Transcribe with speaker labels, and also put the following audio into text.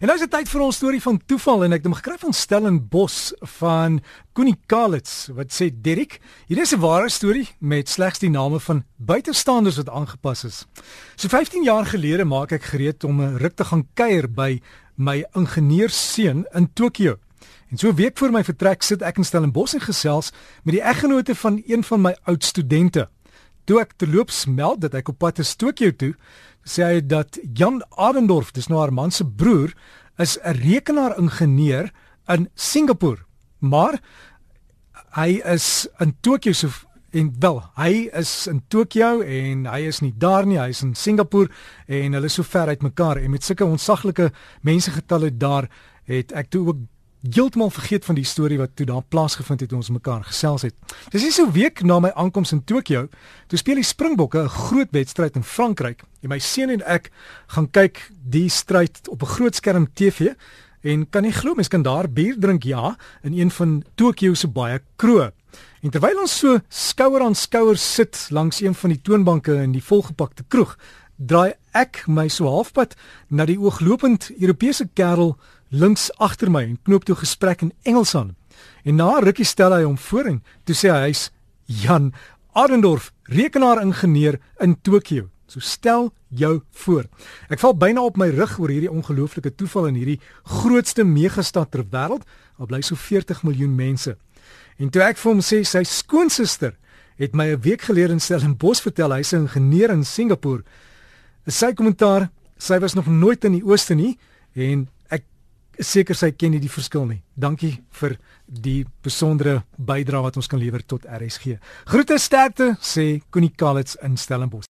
Speaker 1: En nou is dit tyd vir ons storie van toeval en ek het hom gekry van Stellenbos van Koenie Kalitz wat sê Derek, hier is 'n ware storie met slegs die name van buitestanders wat aangepas is. So 15 jaar gelede maak ek gereed om 'n ruk te gaan kuier by my ingenieursseun in Tokio. En so 'n week voor my vertrek sit ek in Stellenbos en gesels met die eggenote van een van my oud studente. Toe ek terloops meld dat ek op pad is Tokio toe, sê hy dat Jan Adendorf, dis nou haar man se broer, is 'n rekenaar-ingenieur in Singapore. Maar hy is in Tokio so en wel, hy is in Tokio en hy is nie daar nie, hy is in Singapore en hulle is so ver uit mekaar en met sulke ontsaglike mensegetalle daar het ek toe ook heeltemal vergeet van die storie wat toe daar plaasgevind het toe ons mekaar gesels het. Dis nie so week na my aankoms in Tokio, toe speel die Springbokke 'n groot wedstryd in Frankryk. En my seun en ek gaan kyk die stryd op 'n groot skerm TV en kan nie glo mens kan daar bier drink ja in een van Tokio se baie kroë. En terwyl ons so skouer aan skouer sit langs een van die toonbanke in die volgepakte kroeg, draai ek my so halfpad na die ooglopend Europese kerel links agter my en knoop toe gesprek in Engels aan. En na rukkie stel hy hom voor en toe sê hy hy's Jan Adendorf, rekenaar-ingenieur in Tokio. So stel jou voor. Ek val byna op my rug oor hierdie ongelooflike toeval in hierdie grootste megastad ter wêreld. Daar bly so 40 miljoen mense. En toe ek vir hom sê sy skoonsister het my 'n week gelede in Stellenbosch vertel hy's 'n ingenieur in Singapore. Sy kommentaar, sy was nog nooit in die ooste nie en seker sy ken nie die verskil nie. Dankie vir die besondere bydrae wat ons kan lewer tot RSG. Groete sterkte sê Connie Kalitz in Stellenbosch.